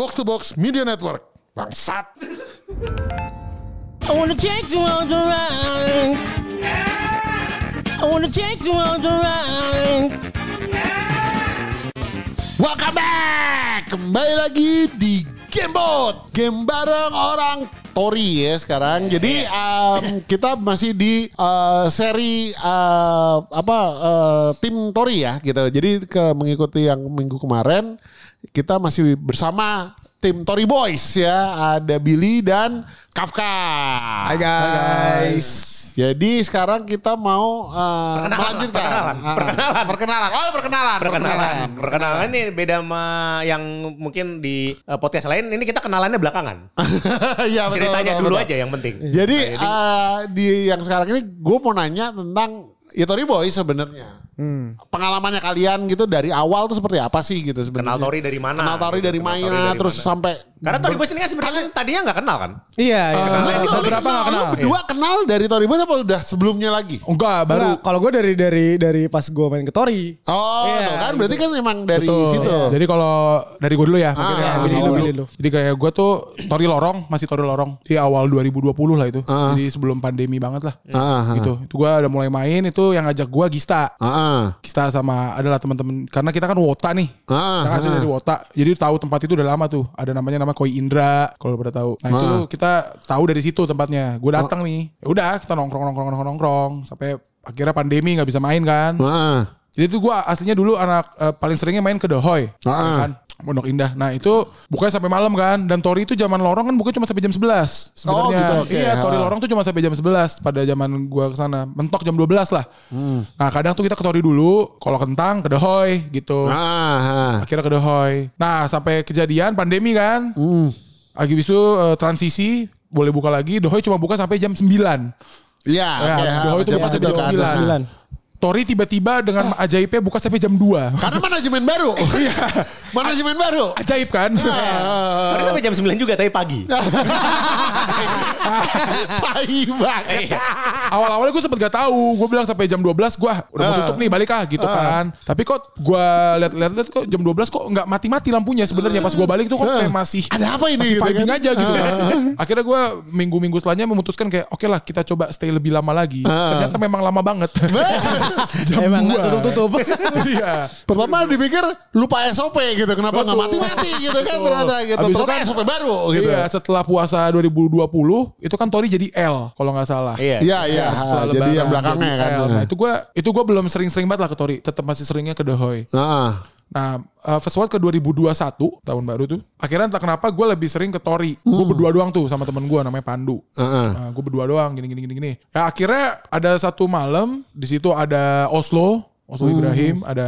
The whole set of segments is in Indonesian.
Box to Box Media Network. Bangsat. I wanna take you on the ride. I wanna take you on the ride. Welcome back. Kembali lagi di Gamebot. Game bareng orang Tori ya sekarang. Jadi um, kita masih di uh, seri uh, apa uh, tim Tori ya gitu. Jadi ke mengikuti yang minggu kemarin kita masih bersama tim Tori Boys ya. Ada Billy dan Kafka. Hai guys. Jadi sekarang kita mau uh, Perkenalan, melanjutkan perkenalan, Ah, perkenalan. perkenalan. Oh, perkenalan, Perkenalan. Perkenalan ini beda sama yang mungkin di uh, podcast lain. Ini kita kenalannya belakangan. Iya, betul, Ceritanya betul, dulu betul. aja yang penting. Jadi eh, di yang sekarang ini gue mau nanya tentang ya Tori Boy sebenarnya. Hmm. Pengalamannya kalian gitu dari awal tuh seperti apa sih gitu sebenarnya? Kenal Tori dari mana? Kenal Tori gitu. dari Tori mana dari terus mana. sampai Karena Tori Boys ini kan sebenarnya tadinya nggak kenal kan? Iya, iya. Kenal. lu- lu beberapa kenal- kenal. Lu berdua kenal dari Tori Boy apa udah sebelumnya lagi? Enggak, baru. Enggak, kalau gue dari dari dari pas gue main ke Tori. Oh, Iya, tuh kan berarti kan emang dari Betul. situ. Jadi kalau dari gue dulu ya, mungkin Ah, ya, dulu. Billy dulu. Jadi kayak gue tuh Tori Lorong, masih Tori Lorong di awal 2020 lah itu. Ah. Jadi sebelum pandemi banget lah. Ah, ah. Gitu. Itu gue udah mulai main itu yang ngajak gue Gista. Ah, ah. Gista sama adalah teman-teman karena kita kan Wota nih. Ah, Kita kan ah. dari Wota. Jadi tahu tempat itu udah lama tuh. Ada namanya nama Koi Indra kalau pada tahu. Nah, itu Ah. kita tahu dari situ tempatnya. Gue datang nih. Ya udah, kita nongkrong nongkrong nongkrong nongkrong sampai akhirnya pandemi nggak bisa main kan. Ah. Jadi itu gue aslinya dulu anak eh, paling seringnya main ke The Hoy. Ah. Kan? Pondok Indah. Nah itu bukanya sampai malam kan. Dan Tori itu zaman lorong kan bukanya cuma sampai jam 11 sebenarnya. gitu, oke. Iya Tori lorong tuh cuma sampai jam 11 pada zaman gua ke sana. Mentok jam 12 lah. Hmm. Nah kadang tuh kita ke Tori dulu. Kalau kentang ke The Hoy gitu. Ah, ah. Akhirnya ke The Hoy. Nah sampai kejadian pandemi kan. Hmm. Lagi itu eh, transisi. Boleh buka lagi. The Hoy cuma buka sampai jam 9. Iya, Ya, oke. The Hoy itu buka sampai jam kan. 9. Tori tiba-tiba dengan ajaibnya buka sampai jam 2. Karena manajemen baru. Iya. manajemen baru. Ajaib kan? Ah. Tori sampai jam 9 juga tapi pagi. Tai banget. Iya. Awal-awalnya gue sempet gak tahu. Gue bilang sampai jam 12 gue udah mau Ah. tutup nih balik ah gitu kan. Tapi kok gue lihat-lihat lihat kok jam 12 kok nggak mati-mati lampunya sebenarnya pas gue balik tuh kok Ah. kayak masih Ada apa ini masih gitu vibing kan? aja gitu kan. Ah. Akhirnya gue minggu-minggu setelahnya memutuskan kayak oke lah kita coba stay lebih lama lagi. Ah. Ternyata memang lama banget. Jam Emang dua. tutup-tutup. Iya. Pertama dipikir lupa SOP gitu. Kenapa nggak Betul. mati-mati gitu kan Betul. ternyata gitu. Habis itu Ternyata kan- SOP baru gitu. Iya, setelah puasa 2020 itu kan Tori jadi L kalau nggak salah. Iya. Iya, iya. setelah Jadi lebaran, yang belakangnya jadi kan. L. Nah, itu gua itu gua belum sering-sering banget lah ke Tori, tetap masih seringnya ke The Hoy. Nah, Nah, uh, fast forward ke 2021 tahun baru tuh. Akhirnya entah kenapa gue lebih sering ke Tori. Gue berdua doang tuh sama temen gue namanya Pandu. Heeh. gue berdua doang gini gini gini gini. Ya akhirnya ada satu malam di situ ada Oslo. Oslo Ibrahim, ada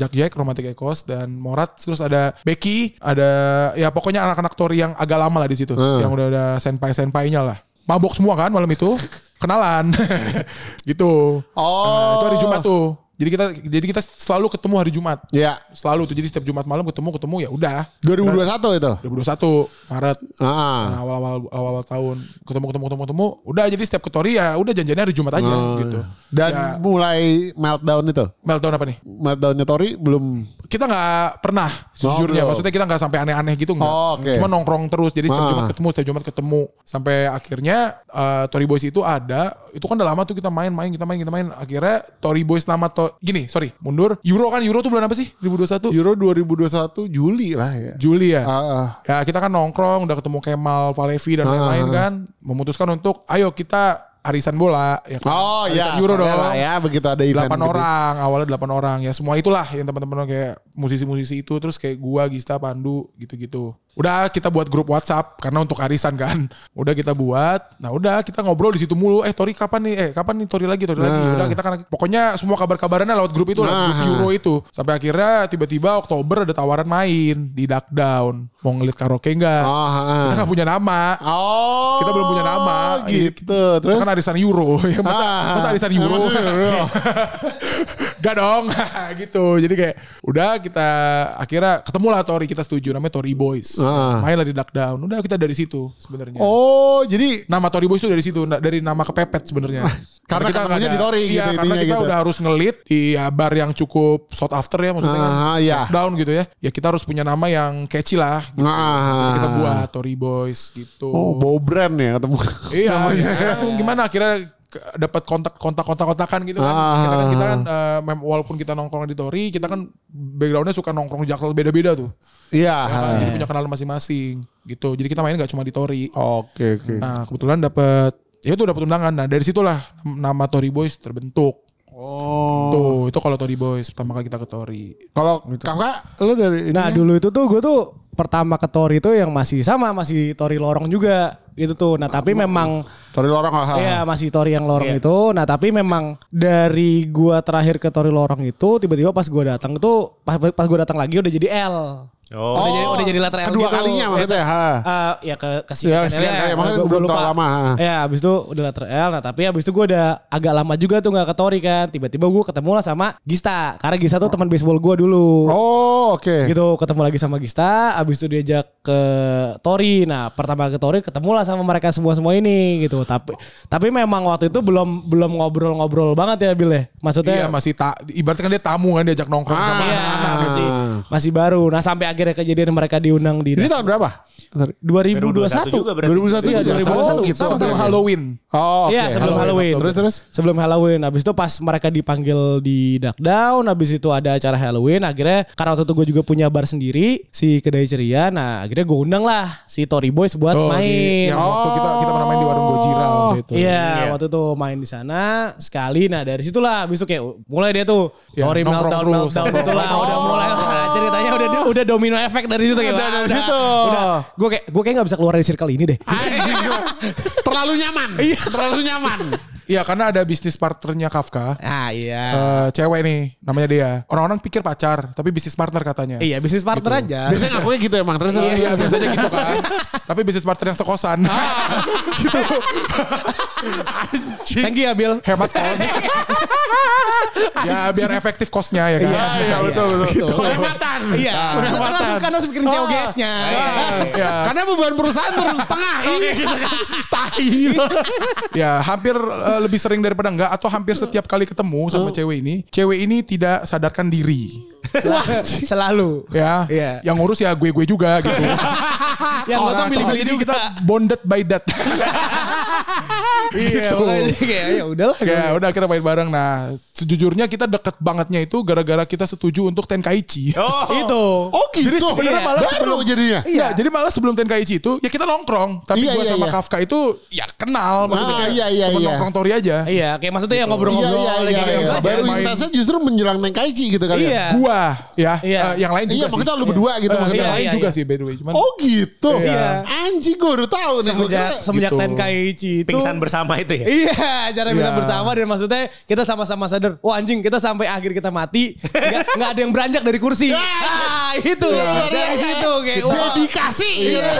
Jack Jack, Romantic Echoes, dan Morat. Terus ada Becky, ada ya pokoknya anak-anak Tori yang agak lama lah di situ. Yang udah ada senpai-senpainya lah. Mabok semua kan malam itu. Kenalan. gitu. Oh. Nah, itu hari Jumat tuh. Jadi kita jadi kita selalu ketemu hari Jumat. ya Selalu tuh. Jadi setiap Jumat malam ketemu ketemu ya udah. 2021 itu. 2021 Maret. Ah. Nah, awal-awal awal-awal tahun ketemu ketemu ketemu ketemu udah jadi setiap ke Tori ya udah janjiannya hari Jumat aja Oh. gitu Dan Ya. mulai meltdown itu. meltdown apa nih Meltdownnya Tori belum. Kita nggak pernah sejujurnya belum. maksudnya kita nggak sampai aneh-aneh gitu nggak Oh, oke. cuma nongkrong terus jadi setiap Ah. Jumat ketemu setiap Jumat ketemu sampai akhirnya eh, Tori Boys itu ada itu kan udah lama tuh kita main-main kita main kita main akhirnya Tori Boys nama to gini sorry mundur Euro kan Euro tuh bulan apa sih 2021 Euro 2021 Juli lah ya. Juli ya Ah, ah. Ya kita kan nongkrong udah ketemu Kemal, Valevi dan lain-lain kan memutuskan untuk ayo kita arisan bola ya kan? Oh Arisan ya. Euro dong. lah ya begitu ada event. Delapan gitu. orang, awalnya delapan orang ya semua itulah yang teman-teman kayak musisi-musisi itu terus kayak gua, Gista, Pandu gitu-gitu. Udah kita buat grup WhatsApp karena untuk arisan kan. Udah kita buat. Nah, udah kita ngobrol di situ mulu. Eh, Tori kapan nih? Eh, kapan nih Tori lagi? Tori lagi. Nah. Udah kita kan pokoknya semua kabar-kabarannya lewat grup itu lah, grup Nah. Euro itu. Sampai akhirnya tiba-tiba Oktober ada tawaran main di Duck Down. Mau ngelit karaoke enggak? Oh, ah. Kita nggak punya nama. Oh. Kita belum punya nama. Gitu. Kita Terus kan arisan Euro. Ya, masa, Ah. masa arisan Euro? Masa Euro. Gak dong. gitu. Jadi kayak udah kita akhirnya ketemu lah Tori. Kita setuju namanya Tori Boys. Ah. Main lah di Duck Down. Udah kita dari situ sebenarnya. Oh, jadi Nama Tory Boys itu dari situ, dari nama kepepet sebenarnya. Karena kita ketemunya nggak di Tory iya, gitu karena kita gitu. udah harus ngelit di ya, bar yang cukup sought after ya maksudnya kan. Ah, iya. Down gitu ya. Ya kita harus punya nama yang catchy lah. gitu. Nah. Kita buat Tory Boys gitu. Oh, bawa brand ya ketemu. Iya, ya, gimana akhirnya dapat kontak kontak kontak kontakan gitu kan. Ah. Kita kan kita kan eh, mem- walaupun kita nongkrong di Tori, kita kan backgroundnya suka nongkrong jaksel beda-beda tuh. Iya. Ya kan? Jadi punya kenalan masing-masing gitu. Jadi kita main nggak cuma di Tori. Oke, oke. Nah kebetulan dapat ya itu dapat undangan. Nah dari situlah nama Tori Boys terbentuk. Oh. Tuh itu kalau Tori Boys pertama kali kita ke Tori. Kalau kakak lu dari ini Nah dulu itu tuh gue tuh pertama ke Tori itu yang masih sama masih Tori lorong juga gitu tuh. Nah tapi memang Tori lorong ah. Iya masih Tori yang lorong Iya. itu. Nah tapi memang dari gua terakhir ke Tori lorong itu tiba-tiba pas gua datang itu pas, pas gua datang lagi udah jadi L. Oh. Udah jadi udah jadi letter L kedua gitu. kalinya maksudnya. Ha. Eh, ya ke ke Ya, sekian kali. Maksudnya belum terlalu lama, ha. Ya abis itu udah letter L. Nah tapi abis itu gue udah agak lama juga tuh nggak ke Tori kan. Tiba-tiba gue ketemu lah sama Gista. Karena Gista tuh teman baseball gue dulu. Oh, oke. Gitu ketemu lagi sama Gista. Abis itu diajak ke Tori. Nah pertama ke Tori ketemu lah sama mereka semua semua ini gitu. Tapi tapi memang waktu itu belum belum ngobrol-ngobrol banget ya Bil ya. Maksudnya Iya masih tak ibaratnya kan dia tamu kan diajak nongkrong sama Iya, anak-anak gitu. masih masih baru. Nah sampai akhirnya kejadian mereka diundang di Ini tahun berapa? Sorry. 2021 2021 juga berarti. 2021 Iya, juga. 2021. Oh, gitu. Sebelum Oke. Halloween. Oh, oke. Iya sebelum Halloween. Terus terus. Sebelum Halloween. Habis itu pas mereka dipanggil di Duck Down. Habis itu ada acara Halloween. Akhirnya karena waktu itu gue juga punya bar sendiri. Si Kedai Ceria. Nah akhirnya gue undang lah si Tory Boys buat Oh, di- main. Yang waktu kita kita pernah main di warung Gojira waktu itu. Iya, Iya. waktu itu main di sana sekali. Nah dari situlah, habis itu kayak mulai dia tuh Ya, Tory nongkrong meltdown, terus, meltdown nongkrong. itu lah. Udah mulai nah, ceritanya udah udah domino efek dari situ kayak Udah dari udah, situ. Udah, gue kayak gue kayak nggak bisa keluar dari circle ini deh. Anjing. Terlalu nyaman. Iya. Terlalu nyaman. Iya karena ada bisnis partnernya Kafka. Ah iya. Eh, cewek nih namanya dia. Orang-orang pikir pacar tapi bisnis partner katanya. Iya bisnis partner aja. Biasanya ngakunya gitu emang. Terus Iya, iya, biasanya gitu kan. tapi bisnis partner yang sekosan. Thank you ya Bill. Hemat kos. ya biar efektif kosnya ya kan. Iya, iya betul betul. Penghematan. Iya. Karena karena harus mikirin COGS-nya. Ya, Karena beban perusahaan turun setengah. Iya. Tai. ya hampir eh, lebih sering daripada enggak atau hampir setiap kali ketemu sama cewek ini, cewek ini tidak sadarkan diri. Selalu. Ya, Iya. yang ngurus ya gue-gue juga gitu. Yang Jadi juga. kita bonded by that. Iya, makanya kayak ya udahlah. ya udah kita main bareng. Nah, sejujurnya kita deket bangetnya itu gara-gara kita setuju untuk Tenkaichi. Oh. Itu. Oh gitu. Jadi sebenarnya Iya. malah Baru sebelum- jadinya. Iya, jadi malah sebelum Tenkaichi itu ya kita nongkrong. Tapi Iya, gua iya, sama iya. Kafka itu ya kenal maksudnya Ah, kayak iya, iya, iya. nongkrong Tori aja. Iya, kayak maksudnya ya Iya ngobrol-ngobrol iya iya. kayak iya. gitu Baru aja. main. intensnya justru menjelang Tenkaichi gitu kali Iya. ya. Gua ya, Iya. eh, yang lain juga Iya maksudnya lu berdua gitu Eh, maksudnya. yang lain Iya, juga iya. sih by the way. Cuman Oh gitu. Iya. Anjing gue baru tahu nih. semenjak semenjak gitu. Tenkaichi itu Pingsan bersama itu ya. Iya, cara bisa Iya. bersama dan maksudnya kita sama-sama sadar, wah anjing kita sampai akhir kita mati nggak ada yang beranjak dari kursi. Ah, itu dari situ kayak wah. Dedikasi. Iya.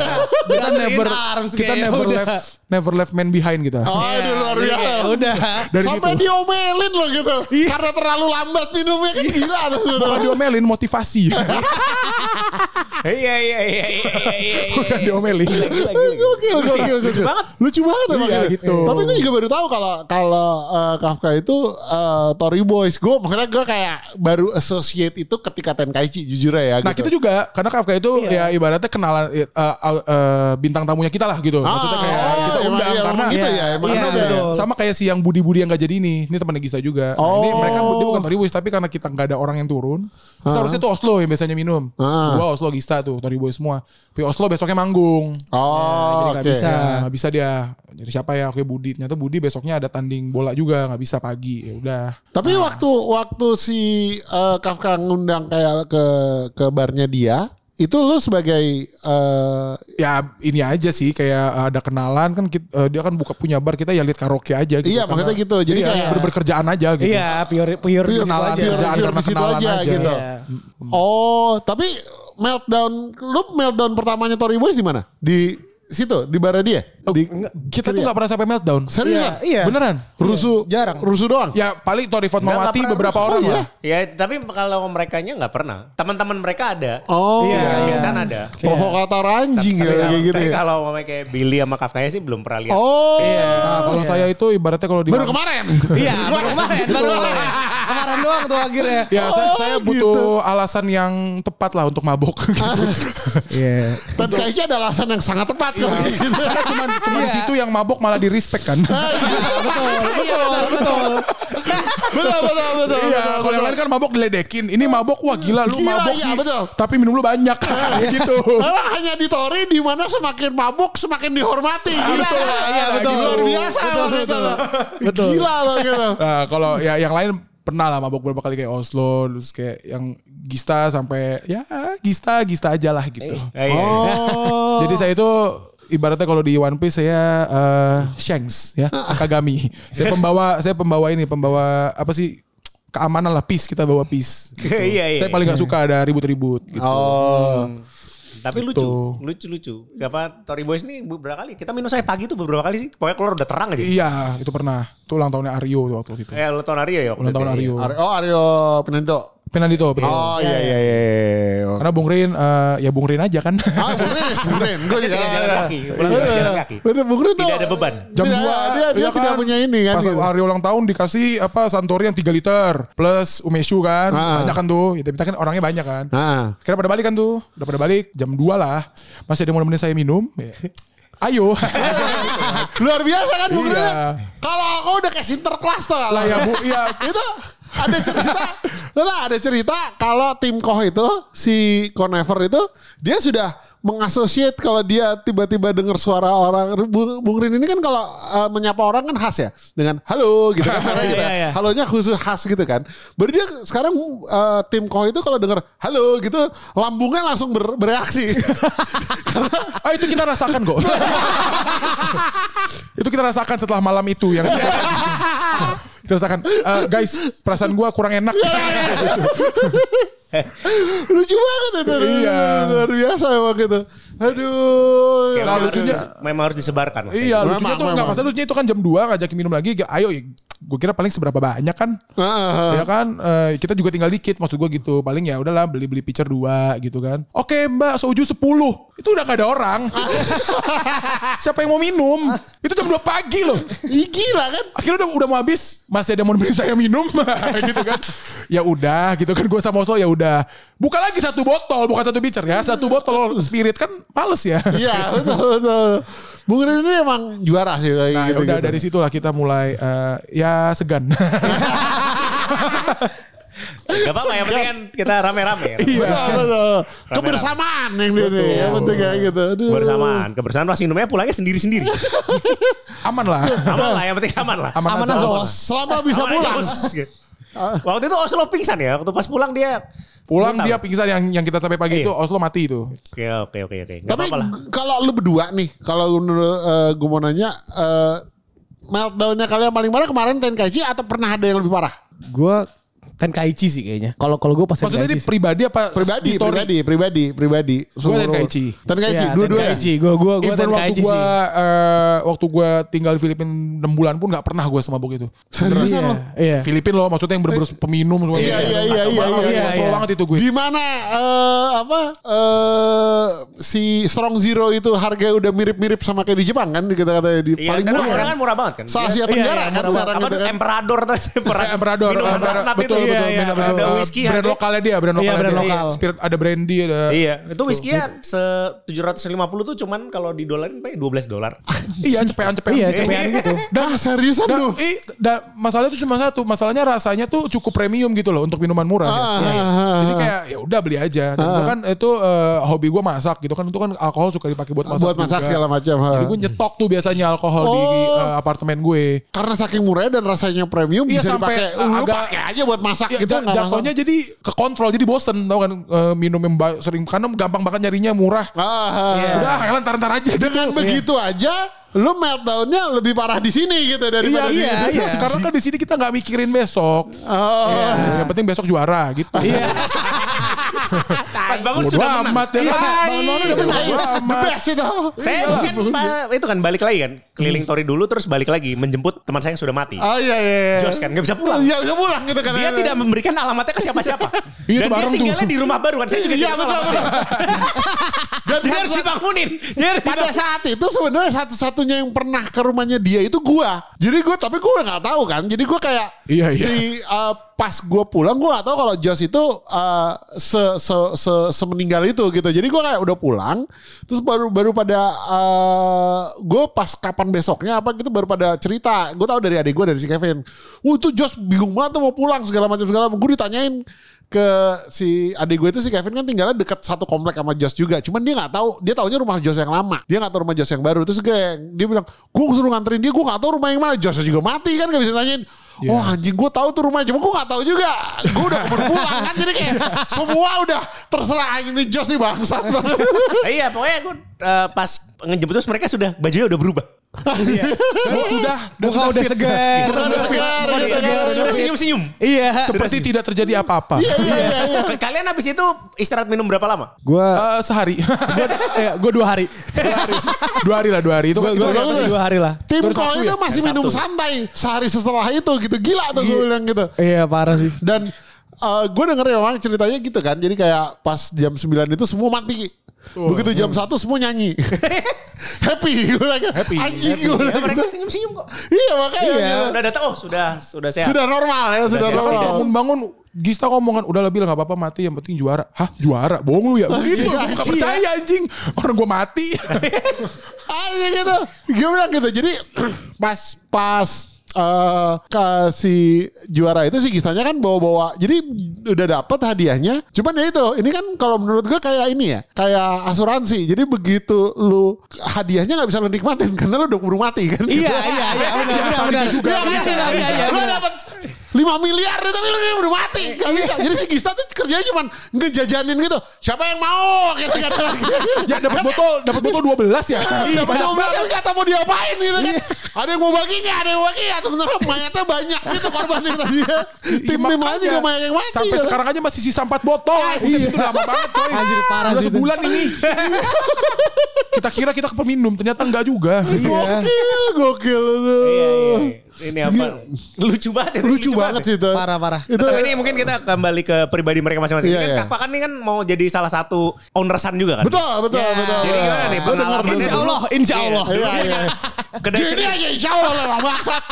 kita never arms, kita kayak, never udah. left never left man behind kita. Oh, Iya, aduh luar biasa. kayak Udah. Dari Sampai situ. diomelin loh gitu. Karena terlalu lambat minumnya kan gila tuh Bukan diomelin motivasi. Iya iya iya iya iya iya. Bukan diomelin. Gokil, gokil, gokil. banget. Lucu banget emang Iya, gitu. Tapi gue juga baru tahu kalau kalau eh, Kafka itu eh, Tory Boys. Gue makanya gue kayak baru associate itu ketika Tenkaichi jujur ya. Nah gitu. kita juga karena Kafka itu ya ibaratnya kenalan eh, eh, eh, bintang tamunya kita lah gitu. Maksudnya Ah, kayak oh, kita emang- undang iya, karena gitu ya, emang karena iya, udah- betul. sama kayak si yang Budi-Budi yang gak jadi ini. Ini temannya Gista juga. Nah, ini Oh. mereka dia bukan Tori Boys tapi karena kita nggak ada orang yang turun. Kita harusnya tuh Oslo yang biasanya minum. Ah. Gua Oslo Gista tuh Tori Boys semua. Tapi Oslo besoknya manggung. Oh, nggak oke. bisa. Ya, nggak bisa dia. Jadi siapa ya? Oke Budi. Ternyata Budi besoknya ada tanding bola juga nggak bisa pagi. Ya udah. Tapi waktu waktu si eh, Kafka ngundang kayak ke ke barnya dia, itu lu sebagai eh, ya ini aja sih kayak ada kenalan kan kit- eh, dia kan buka punya bar kita ya lihat karaoke aja gitu. Iya, maksudnya gitu. Jadi iya, kayak- ber- berkerjaan aja gitu. Iya, pure pure pure, kenalan, aja. pure, kerjaan pure karena situ kenalan aja, aja. gitu. Iya. Oh, tapi meltdown lu meltdown pertamanya Tory Boys di mana? Di situ, di barnya dia. Di, Kita tuh nggak pernah sampai meltdown. seriusan? Iya. Beneran. Rusuh, Jarang. Rusuh doang. Ya paling Fatmawati nggak pernah beberapa rusuh. orang Oh, iya? lah. Ya, tapi kalau mereka nya nggak pernah. Teman-teman mereka ada. Oh, Iya, iya. di sana ada. Provokator anjing Tapi ya, kalau- kayak gitu tapi ya. kalau ngomongnya kayak Billy sama Kafkaya sih belum pernah lihat. Oh, Nah, kalau saya itu ibaratnya kalau di baru kemarin. Iya, baru kemarin, baru kemarin. Kemarin doang tuh akhirnya. Ya, saya, Oh, saya gitu. butuh alasan yang tepat lah untuk mabok. Iya. Dan kayaknya ada alasan yang sangat tepat kalau kayak gitu. Karena cuma cuma di situ yang mabok malah di respect kan. Betul, betul. betul, betul, betul. Iya, betul, kalau yang lain kan mabok diledekin. Ini mabok wah gila lu Gila, mabok iya, sih. betul. Tapi minum lu banyak gitu. Memang hanya di Tori di mana semakin mabuk semakin dihormati. Gila. betul, iya, betul. Luar biasa Betul, gitu. betul. Betul. Gila loh gitu. Nah, kalau ya yang lain pernah lah mabok beberapa kali kayak Oslo terus kayak yang Gista sampai ya Gista Gista aja lah gitu. Eh, iya, iya. Oh. Jadi saya itu ibaratnya kalau di One Piece saya eh, Shanks ya, Akagami. Saya pembawa saya pembawa ini, pembawa apa sih? keamanan lah, peace kita bawa peace. Gitu. Iya, iya, Saya paling gak suka ada ribut-ribut gitu. Oh. Tapi Gitu. lucu, lucu, lucu. Apa Tory Boys ini beberapa kali. Kita minum saya pagi tuh beberapa kali sih. Pokoknya keluar udah terang aja. Iya, itu pernah. Itu ulang tahunnya Aryo waktu itu. Eh, lu tahun Aryo ya? Ulang tahun itu ya? Aryo. Oh Aryo Pinanto. Penandito, betul. Oh iya iya iya. iya. Karena Bung Rin, eh, ya Bung Rin aja kan. Ah Bung Rin, Bung Rin. Gue juga. Tidak jalan kaki. Pulang juga jalan kaki. Bener Bung Rin tuh. Tidak ada beban. Jam Tidak, 2 Dia, dia iya tidak punya ini kan. Pas gitu. hari ulang tahun dikasih apa Santori yang 3 liter plus Umeshu kan. Ah. Banyak kan tuh. Ya, kita kan orangnya banyak kan. Nah. Kira pada balik kan tuh. Udah pada balik jam 2 lah. Masih ada yang mau nemenin saya minum. Ya. Ayo. Luar biasa kan Bung Iya. Rin? Kalau aku udah kayak sinterklas tuh. lah ya Bu, iya. itu ada cerita, ada cerita kalau tim Koh itu si Conever itu dia sudah mengasosiat kalau dia tiba-tiba dengar suara orang Bung, Bung Rin ini kan kalau uh, menyapa orang kan khas ya dengan halo gitu kan cara gitu. Iya, iya. Halonya khusus khas gitu kan. Baru dia sekarang uh, tim Koh itu kalau dengar halo gitu lambungnya langsung ber- bereaksi. Ah itu kita rasakan kok. itu kita rasakan setelah malam itu yang kita rasakan "Eh, guys perasaan gua kurang enak. Lucu banget itu. Iya. Luar biasa emang gitu. Aduh. Kayak Nah, memang, lucunya- harus, memang harus disebarkan. Iya lucunya tuh nggak masalah lucunya itu kan jam 2 ngajakin minum lagi. Ayo gue kira paling seberapa banyak kan. Ah, Ya kan eh, kita juga tinggal dikit maksud gue gitu. Paling ya udahlah beli-beli pitcher 2 gitu kan. Oke Mbak soju 10. Itu udah gak ada orang. Siapa yang mau minum? Itu jam 2 pagi loh. Gila kan? Akhirnya udah udah mau habis, masih ada mau nemenin saya minum gitu kan. Ya udah gitu kan gue sama Oslo ya udah. Buka lagi satu botol, bukan satu pitcher ya. Satu botol spirit kan males ya. Iya betul betul. Bung Rin ini emang juara sih kayak Nah, ya gitu, udah gitu. dari situlah kita mulai eh, ya segan. Gak apa-apa yang penting kan kita rame-rame. Iya. Betul. Kebersamaan yang dia nih. Yang penting kayak gitu. Aduh. Kebersamaan. Kebersamaan pas minumnya pulangnya sendiri-sendiri. Aman lah. aman lah, yang penting aman lah. Aman, Aman aja. Selama bisa Aman aja, pulang. Bos. Waktu itu Oslo pingsan ya. Waktu pas pulang dia. Pulang dia tahu. pingsan yang yang kita sampai pagi Iya. itu Oslo mati itu. Oke, oke, oke, oke. Gak Tapi apa-apa lah. kalau lu berdua nih, kalau menurut eh, gue mau nanya, eh, meltdownnya kalian paling parah kemarin Tenkaichi atau pernah ada yang lebih parah? Gue Tenkaichi sih kayaknya. Kalau kalau gue pas Maksudnya ini pribadi apa? Pribadi, di Tori? pribadi, pribadi, pribadi. Gua Seluruh- Tenkaichi. Tenkaichi, Iya, dua-dua. ya? Tenkaichi. Gue gue gue Even waktu gua sih. eh, waktu gua tinggal di Filipina 6 bulan pun nggak pernah gua semabuk itu. Seriusan Iya, lo? Iya. Filipina loh maksudnya yang bener-bener peminum semua. Iya, iya, iya, iya, Kontrol iya, iya. banget itu gue. Di mana eh, apa eh, si Strong Zero itu harga udah mirip-mirip sama kayak di Jepang kan kita katanya di Iya, paling murah kan? kan murah banget kan. Se Asia Iya, Tenggara iya, kan murah sekarang apa gitu kan. Emperador Eh, Emperador, Emperador, betul. Betul, Iya, betul, iya, betul. ada Eh, whisky brand harga- lokalnya dia, brand Iya, lokalnya brand dia. lokal. Spirit ada brandy ada. Iya, itu whisky ya se 750 tuh cuman kalau di dolarin pakai 12 dolar. Iya, cepean-cepean. Iya, cepean gitu. Ah seriusan Dan, lu? eh, da, masalahnya tuh cuma satu, masalahnya rasanya tuh cukup premium gitu loh untuk minuman murah. Ah, ya. ah, ah, Jadi kayak ya udah beli aja. Dan gua kan itu eh, hobi gue masak gitu kan, itu kan alkohol suka dipakai buat masak. Buat masak juga. segala macam. Jadi gue nyetok tuh biasanya alkohol di Oh. eh, apartemen gue. Karena saking murahnya dan rasanya premium Iya, bisa sampai, dipakai. uh, Lu agak- pakai aja buat masak Ya, gitu. ja- nggak jatuhnya jadi ke kontrol, jadi bosen tau kan eh, minum yang sering karena gampang banget nyarinya murah. Ah, ah, Udah, Helen ntar-ntar aja. Dengan gitu. begitu aja, lu meltdownnya lebih parah di sini gitu Iya, daripada di iya, iya. Karena kan di sini kita nggak mikirin besok. Oh. Yang penting besok juara gitu. Iya. Pas bangun Bodo sudah menang. amat ya Iya, kan. bangun bangun udah menang. Bodo The amat. best itu. Saya kan pa- itu kan balik lagi kan, keliling Tori dulu terus balik lagi menjemput teman saya yang sudah mati. Oh iya iya. iya. Jos kan nggak bisa pulang. Iya bisa pulang gitu kan. Dia tidak memberikan alamatnya ke siapa-siapa. Iya, Dan itu bareng dia tuh. tinggalnya di rumah baru kan. Saya juga di Iya rumah betul. Dan Dia harus dibangunin. Dia harus pada saat itu sebenarnya satu-satunya yang pernah ke rumahnya dia itu gua. Jadi gua tapi gua nggak tahu kan. Jadi gua kayak Iya, iya. si uh, pas gua pulang gua nggak tahu kalau Jos itu uh, se, se, se, semeninggal itu gitu. Jadi gua kayak udah pulang terus baru baru pada uh, gua pas kapan besoknya apa gitu baru pada cerita. Gua tahu dari adik gua dari si Kevin. Wah itu Jos bingung banget tuh mau pulang segala macam segala macam. Gue ditanyain ke si adik gue itu si Kevin kan tinggalnya dekat satu komplek sama Jos juga. Cuman dia nggak tahu, dia taunya rumah Jos yang lama. Dia nggak tahu rumah Jos yang baru. Terus gue, dia bilang, gue suruh nganterin dia, gue nggak tahu rumah yang mana. Jos juga mati kan gak bisa nanyain. Oh anjing gue tahu tuh rumahnya, cuma gue nggak tahu juga. Gue udah keburu pulang kan, jadi kayak semua udah terserah ini Jos nih bangsat banget. Iya pokoknya aku eh, pas ngejemput terus mereka sudah bajunya udah berubah. Oh, sudah, Muka udah fit. segar. Udah segar, Sudah- gitu kan. sudah- Sudah senyum-senyum. Iya. Seperti tidak terjadi apa-apa. Iya iya iya. Kalian habis itu istirahat minum berapa lama? Gue Eh, sehari. gue dua hari. dua hari lah, dua hari. Itu kan Gue kita- Bagus. dua hari lah. Tim kau itu ya? masih minum santai sehari setelah itu gitu. Gila tuh gue bilang gitu. Iya parah sih. Dan gue denger ya memang ceritanya gitu kan. Jadi kayak pas jam 9 itu semua mati. Begitu jam 1 semua nyanyi. happy. Gue bilang, Happy, Anjing happy. gue Ya, bilang mereka gitu. senyum-senyum kok. Iya makanya. Iya. Sudah datang, oh sudah sudah sehat. Sudah normal ya. Sudah. Bahkan normal. bangun-bangun Gista ngomong kan udah lebih lah gak apa-apa mati yang penting juara. Hah juara? Bohong lu ya? Begitu gue gak anjing, percaya anjing. Orang gue mati. Aja gitu. Bilang gitu. Jadi pas pas eh kasih juara itu sih Gistanya kan bawa-bawa. Jadi udah dapet hadiahnya. Cuman ya itu, ini kan kalau menurut gue kayak ini ya, kayak asuransi. Jadi begitu lu hadiahnya nggak bisa lu nikmatin karena lu udah keburu mati kan. Iya iya iya benar benar benar. Iya, Iya bisa, iya iya iya. Lu benar. Dapat 5 miliar tapi lu udah mati. Gak bisa. Jadi si Gista tuh kerjanya cuma ngejajanin gitu. Siapa yang mau? Gitu kan. ya dapat botol, dapat botol 12 ya. Iya, Banyak mau banget. kan nggak tahu mau diapain gitu kan. Ada yang mau baginya, ada yang mau baginya. Sebenarnya mayatnya banyak gitu korban yang tadi ya. Tim-tim lain Makanya, juga banyak yang mati. Sampai gitu. sekarang aja masih sisa 4 botol. Buset, itu lama banget coy. Anjir, parah Udah sebulan ini. kita kira kita kepeminum, ternyata enggak juga. Gokil, gokil. Aduh. Iya, iya. Ini apa? Lucu banget. ya, Lucu banget sih itu. Parah parah. Itu Tapi ini mungkin kita kembali ke pribadi mereka masing-masing. Iya, Ini kan iya. Kava kan ini kan mau jadi salah satu ownersan juga kan. betul, betul, Ya, betul. jadi gimana nih, dulu. Insya Allah, insya Allah. Iya, iya. Kedai Gini aja insya Allah memang maksat.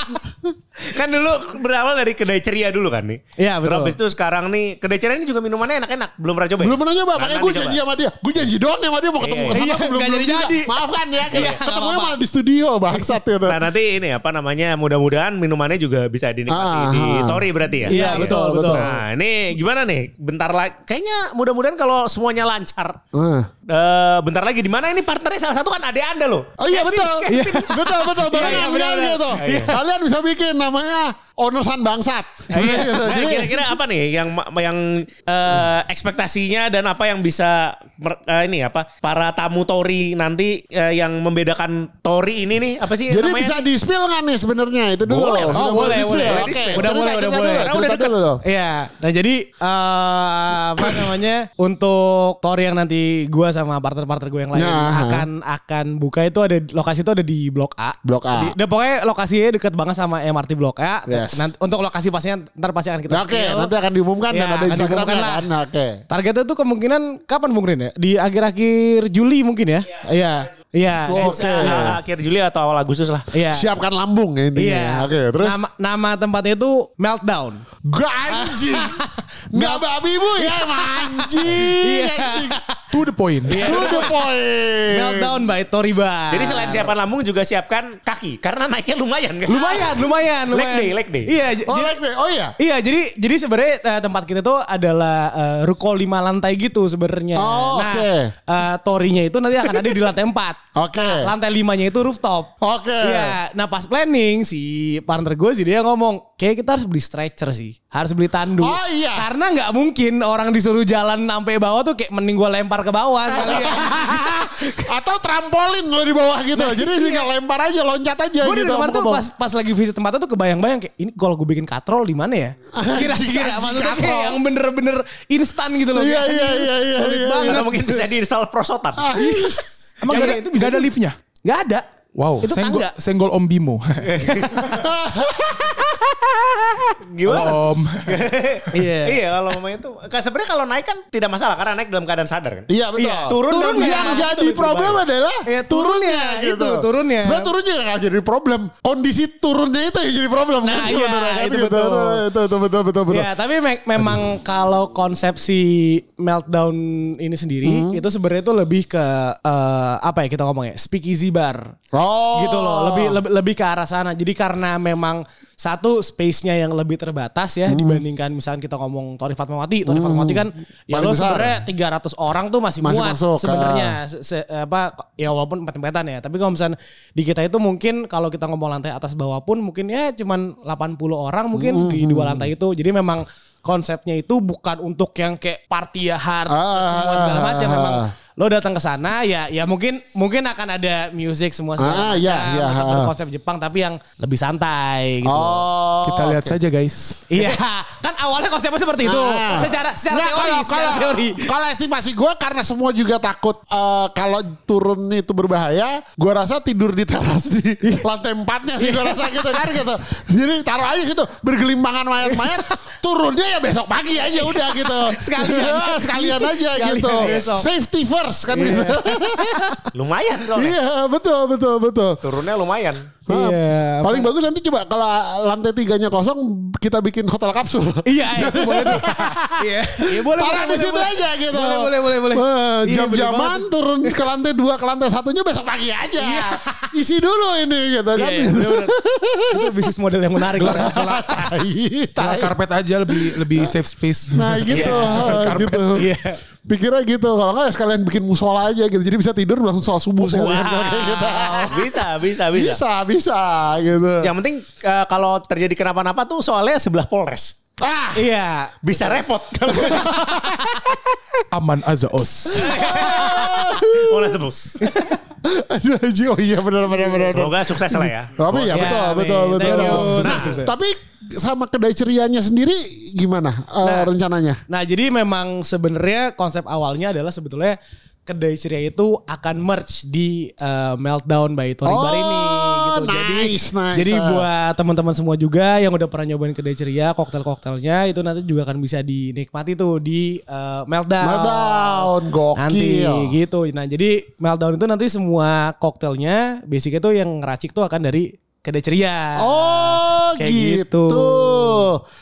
Kan dulu berawal dari kedai ceria dulu kan nih. Iya, betul. Terus habis itu sekarang nih kedai ceria ini juga minumannya enak-enak. Belum pernah coba. ya? Belum pernah nyoba, Nah, makanya gue coba. janji sama dia. Gue janji doang sama dia mau ketemu Iya, ke sana. iya. belum juga. jadi-jadi. Maafkan ya. Iya, malah di studio bangsat gitu. Nah nanti ini apa namanya mudah-mudahan minumannya juga bisa dinikmati Ah, di ah. Tori berarti ya. Iya, betul, betul. Nah ini gimana nih? Bentar lagi, kayaknya mudah-mudahan kalau semuanya lancar. Eh bentar lagi di mana ini partnernya salah satu kan adek anda loh. Oh iya Kevin, betul. Betul betul Iya, iya, benar benar. gitu. Iya. Kalian bisa bikin namanya ownersan bangsat. Iya. Gitu. Nah, Jadi Kira-kira apa nih yang yang eh, ekspektasinya dan apa yang bisa eh, ini apa para tamu Tori nanti eh, yang membedakan Tori ini nih apa sih jadi namanya? bisa di spill kan nih sebenarnya itu dulu. Boleh, Sudah oh, boleh, di-spill. boleh. Oke. Di-spill. Udah boleh, udah boleh. dulu, Karena udah dulu dong. Iya, nah jadi eh, apa namanya untuk Tori yang nanti gua sama partner-partner gue yang lain Nah. akan akan buka itu ada lokasi itu ada di Blok A. Blok A. Di, dan pokoknya lokasinya deket banget sama MRT Blok A. Yes. Nanti, untuk lokasi pastinya ntar pasti akan kita Oke, spill. nanti akan diumumkan dan Ya, ada akan Instagramnya diumumkan lah. kan. Oke. Targetnya tuh kemungkinan kapan Bung Rin ya? Di akhir-akhir Juli mungkin ya? Iya. Iya. Oke. Eh, akhir Juli atau awal Agustus lah. Iya. Siapkan lambung ya intinya. Iya. Oke, terus nama, nama tempatnya itu Meltdown. gak anjing. Gak babi bu ya anjing. Iya. Anjing. To the point. To the point. Meltdown by Tori Bar. Jadi selain siapkan lambung juga siapkan kaki karena naiknya lumayan kan. lumayan, lumayan, Leg lumayan. day, leg day. Iya, Oh, jadi- like deh. Oh iya. Iya, jadi jadi sebenarnya eh, tempat kita tuh adalah eh, ruko lima lantai gitu sebenarnya. Oh, nah, oke. eh, torinya itu nanti akan ada di lantai empat. Oke. Lantai limanya itu rooftop. Oke. Iya, nah pas planning si partner gue sih dia ngomong, kayak kita harus beli stretcher sih, harus beli tandu. Oh, iya. Karena nggak mungkin orang disuruh jalan sampai bawah tuh kayak mending gue lempar lempar ke bawah sekalian. Atau trampolin lo di bawah gitu. Jadi tinggal lempar aja, loncat aja Gue di gitu. sama tuh pas, pas lagi visit tempatnya tuh kebayang-bayang kayak ini kalau gue bikin katrol di mana ya? Kira-kira maksudnya katrol. kayak yang bener-bener instan gitu loh. Iya, iya, iya, iya, iya, banget. Atau mungkin bisa diinstal prosotan. Ah, Emang Jangan, gak ada, itu bisa nggak ada liftnya? Gak ada. Wow, Itu senggol, tangga. senggol Om Bimo. Gimana? om. Iya. Iya kalau mamanya itu kan sebenarnya kalau naik kan tidak masalah karena naik dalam keadaan sadar kan. Iya betul. Iya, turun Turun yang jadi problem adalah Iya, turunnya, turunnya, gitu. itu, turunnya. Sebenarnya turunnya nggak jadi problem. Kondisi turunnya itu yang jadi problem Nah, kan iya, sebenarnya kan itu gitu. betul. Itu, itu betul betul betul. Ya, tapi me- memang kalau konsepsi meltdown ini sendiri Hmm. itu sebenarnya itu lebih ke eh, apa ya kita ngomongnya speakeasy bar. Oh. gitu loh lebih lebih lebih ke arah sana jadi karena memang satu space-nya yang lebih terbatas ya dibandingkan misalnya kita ngomong Tori Fatmawati. Tori Fatmawati kan ya Paling lo besar. sebenarnya 300 orang tuh masih, Masih muat sebenarnya. Se- se- apa ya walaupun empet-empetan ya tapi kalau misalnya di kita itu mungkin kalau kita ngomong lantai atas bawah pun mungkin ya cuman 80 orang mungkin di dua lantai itu. Jadi memang konsepnya itu bukan untuk yang kayak party ya hard Ah, semua segala macam. Ah, memang ah. Lo datang ke sana ya ya mungkin mungkin akan ada music semua segala Ah, iya, iya, tetap ah. berkonsep Jepang tapi yang lebih santai gitu. Oh. Kita lihat oke. saja guys. Iya, kan awalnya konsepnya seperti itu. Ah. Secara secara Nggak, teori, kalau, secara kalau, teori. kalau estimasi gue karena semua juga takut eh, kalau turun itu berbahaya, gue rasa tidur di teras di lantai empatnya sih gue rasa gitu kan gitu. Jadi taruh aja gitu bergelimpangan mayat-mayat, turunnya ya besok pagi aja udah gitu. Sekalian. sekalian aja Sekalian gitu. besok. Safety first kan gitu. Lumayan soalnya. Iya betul betul betul. Turunnya lumayan. Hah, Iya, paling bagus nanti coba kalau lantai tiganya kosong kita bikin hotel kapsul. Iya, iya, boleh. Iya, iya boleh. Taruh boleh, di situ boleh. aja gitu. Boleh, boleh, boleh, boleh. Iya, Jam-jaman banget. turun ke lantai dua ke lantai satunya besok pagi aja. Isi dulu ini gitu Iya, kan. iya, bener-bener. Itu bisnis model yang menarik. Tai, Kalau karpet aja lebih lebih safe space. Nah gitu, gitu. Iya. Pikirnya gitu, kalau nggak sekalian bikin musola aja gitu. Jadi bisa tidur langsung sholat subuh sekalian Wow. kayak gitu. Bisa, bisa, bisa. Bisa, bisa gitu. Yang penting eh, kalau terjadi kenapa-napa tuh soalnya sebelah Polres. Ah, Iya. Bisa repot. Aman Azaos. Polres tebus. aduh Haji, oh iya benar benar benar. Semoga sukses lah ya. Tapi ya Ya, betul, amin. betul, betul. Nah, Sukses. tapi sama kedai cerianya sendiri gimana eh, rencananya? Nah, jadi memang sebenarnya konsep awalnya adalah sebetulnya kedai ceria itu akan merge di eh, Meltdown by Tori Bar ini gitu. jadi nice, nice. jadi buat teman-teman semua juga yang udah pernah nyobain kedai ceria, koktel-koktelnya itu nanti juga akan bisa dinikmati tuh di eh, Meltdown. Meltdown, Nanti gokil. gitu. Nah, jadi Meltdown itu nanti semua koktelnya basicnya tuh yang ngeracik tuh akan dari kedai ceria. Oh Kayak gitu. gitu.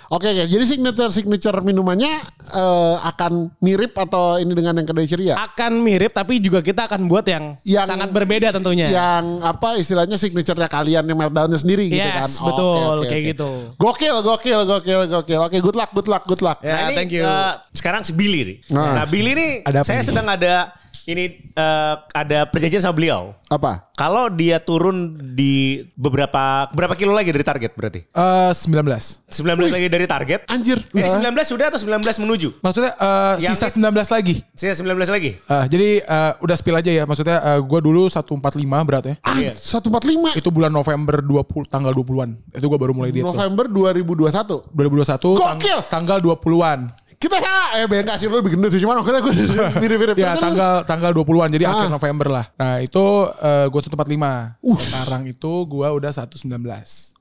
Oke, oke. Jadi signature signature minumannya eh, akan mirip atau ini dengan yang kedai ceria? Akan mirip tapi juga kita akan buat yang, Yang- sangat berbeda tentunya. Yang apa istilahnya signaturenya kalian yang meltdownnya sendiri gitu kan? Yes, betul oke, kayak oke. gitu. Gokil, gokil, gokil, gokil. Oke, good luck, good luck, good luck. Ya, Nah, ini, thank you. eh, sekarang si Billy nih. Nah. Nah, Billy nih Ada saya nih? sedang ada ini eh, ada perjanjian sama beliau. Apa? Kalau dia turun di beberapa berapa kilo lagi dari target berarti? Eh 19. 19 lagi dari target. Anjir. Ini Eh, 19 sudah atau 19 menuju? Maksudnya eh, Yang sisa it- 19 lagi. Saya 19 lagi. Eh, jadi eh, udah spill aja ya. Maksudnya eh, gue dulu 145 beratnya. Ah, Iya. 145 Itu bulan November 20 tanggal 20-an. Itu gue baru mulai diet tuh. November 2021. 2021 tang- Gokil. tanggal 20-an. Kita sama, eh beda sih lu lebih gendut sih, cuman waktu itu gue mirip-mirip. Ya tanggal tanggal 20-an jadi Ah. akhir November lah. Nah, itu uh, gue 145. Sekarang itu gue udah 119.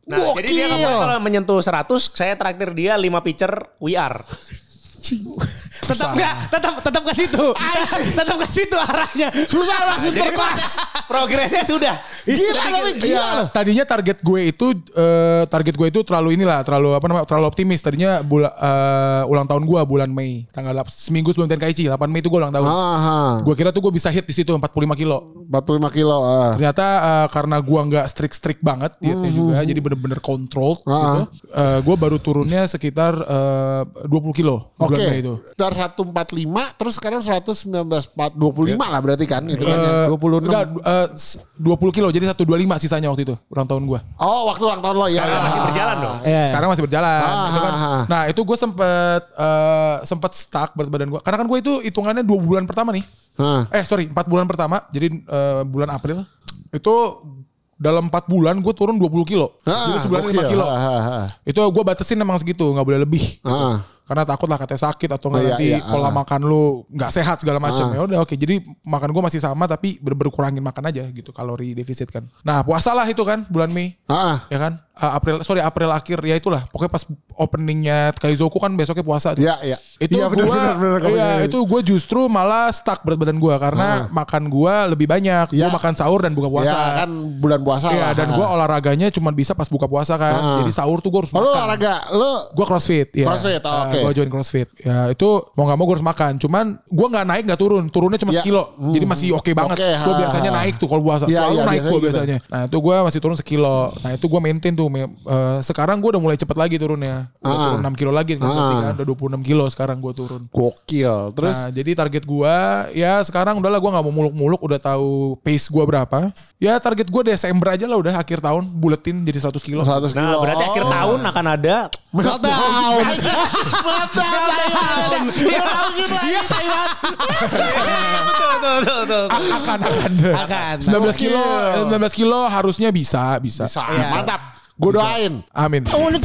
Nah, jadi dia kalau menyentuh 100, saya traktir dia 5 pitcher WR. tetap enggak, tetap tetap ke situ. tetap ke situ arahnya. Susah langsung terkelas. progresnya sudah. Gila tapi gila. Iya, tadinya target gue itu eh, target gue itu terlalu inilah, terlalu apa namanya? terlalu optimis. Tadinya bula, eh, ulang tahun gue bulan Mei, tanggal seminggu sebelum Tenkaichi, 8 Mei itu gue ulang tahun. Aha. Gue kira tuh gue bisa hit di situ 45 kilo. 45 kilo. ah. Ternyata eh, karena gua nggak strict-strict banget dietnya juga, jadi bener-bener control gitu. Ah. Eh, gua baru turunnya sekitar eh, 20 kilo Oke. Bulan Mei itu. Dari 145 terus sekarang 119 4, 25 lah berarti kan itu kan Eh, 26. enggak, eh, s- 20 kilo jadi 125 sisanya waktu itu ulang tahun gua. Oh, waktu ulang tahun lo ya. Masih berjalan dong. Iya. Sekarang masih berjalan. Ah, itu kan. ah, ah. Nah itu gue sempet eh, sempet stuck berat badan gue. Karena kan gue itu hitungannya dua bulan pertama nih. Hah. Eh sorry 4 bulan pertama. Jadi eh, bulan April. Itu dalam 4 bulan gue turun 20 kilo. Ah, Jadi sebulan gokil. 5 kilo. Ah, ah, ah. Itu gue batasin emang segitu. nggak boleh lebih. Ah. Karena takut lah katanya sakit atau nggak Iya, nanti iya, pola ah. makan lu nggak sehat segala macam. Ah. Ya udah oke. Jadi makan gue masih sama tapi ber berkurangin makan aja gitu kalori defisit kan. Nah puasa lah itu kan bulan Mei. Ah. Ya kan? Ah, April sorry April akhir ya itulah. Pokoknya pas openingnya Kaizoku kan besoknya puasa. tuh. Ya, ya. Itu Iya, benar, gua, iya, itu gue justru malah stuck berat badan gue karena makan gue lebih banyak. Gue Ya. makan sahur dan buka puasa. Ya kan bulan puasa Iya, lah. dan gue olahraganya cuma bisa pas buka puasa kan. Ah. Jadi sahur tuh gue harus Oh, makan. olahraga, lu Gue crossfit, ya. Crossfit, oh, oke. Gue join crossfit. Ya itu mau nggak mau gue harus makan. Cuman gue nggak naik nggak turun. Turunnya cuma Ya. sekilo. Hmm. Jadi masih oke banget. Oke, Gue biasanya ha. naik tuh kalau puasa. Ya, Selalu ya, naik biasanya gue gitu. biasanya. Nah itu gue masih turun sekilo. Nah itu gue maintain tuh. Me- eh, sekarang gue udah mulai cepet lagi turunnya. Udah Ah. turun 6 kilo lagi. Berarti kan. Udah 26 kilo sekarang gue turun. gokil. Terus Nah, jadi target gua ya sekarang udahlah gua nggak mau muluk-muluk udah tahu pace gua berapa. Ya target gua Desember aja lah udah akhir tahun buletin jadi 100 kilo. 100 kilo. Nah, berarti akhir tahun akan ada Meltdown. Meltdown Taiwan. Betul, betul, betul, betul. akan akan. Akan. 19 kilo, Gokil. 19 kilo harusnya bisa, bisa. Bisa. Mantap. Gue doain. Amin. I wanna.